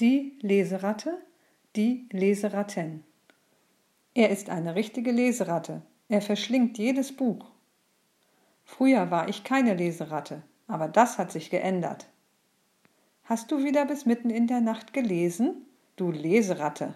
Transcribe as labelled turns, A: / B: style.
A: Die Leseratte, die Leseratten. Er ist eine richtige Leseratte. Er verschlingt jedes Buch. Früher war ich keine Leseratte, aber das hat sich geändert. Hast du wieder bis mitten in der Nacht gelesen, du Leseratte?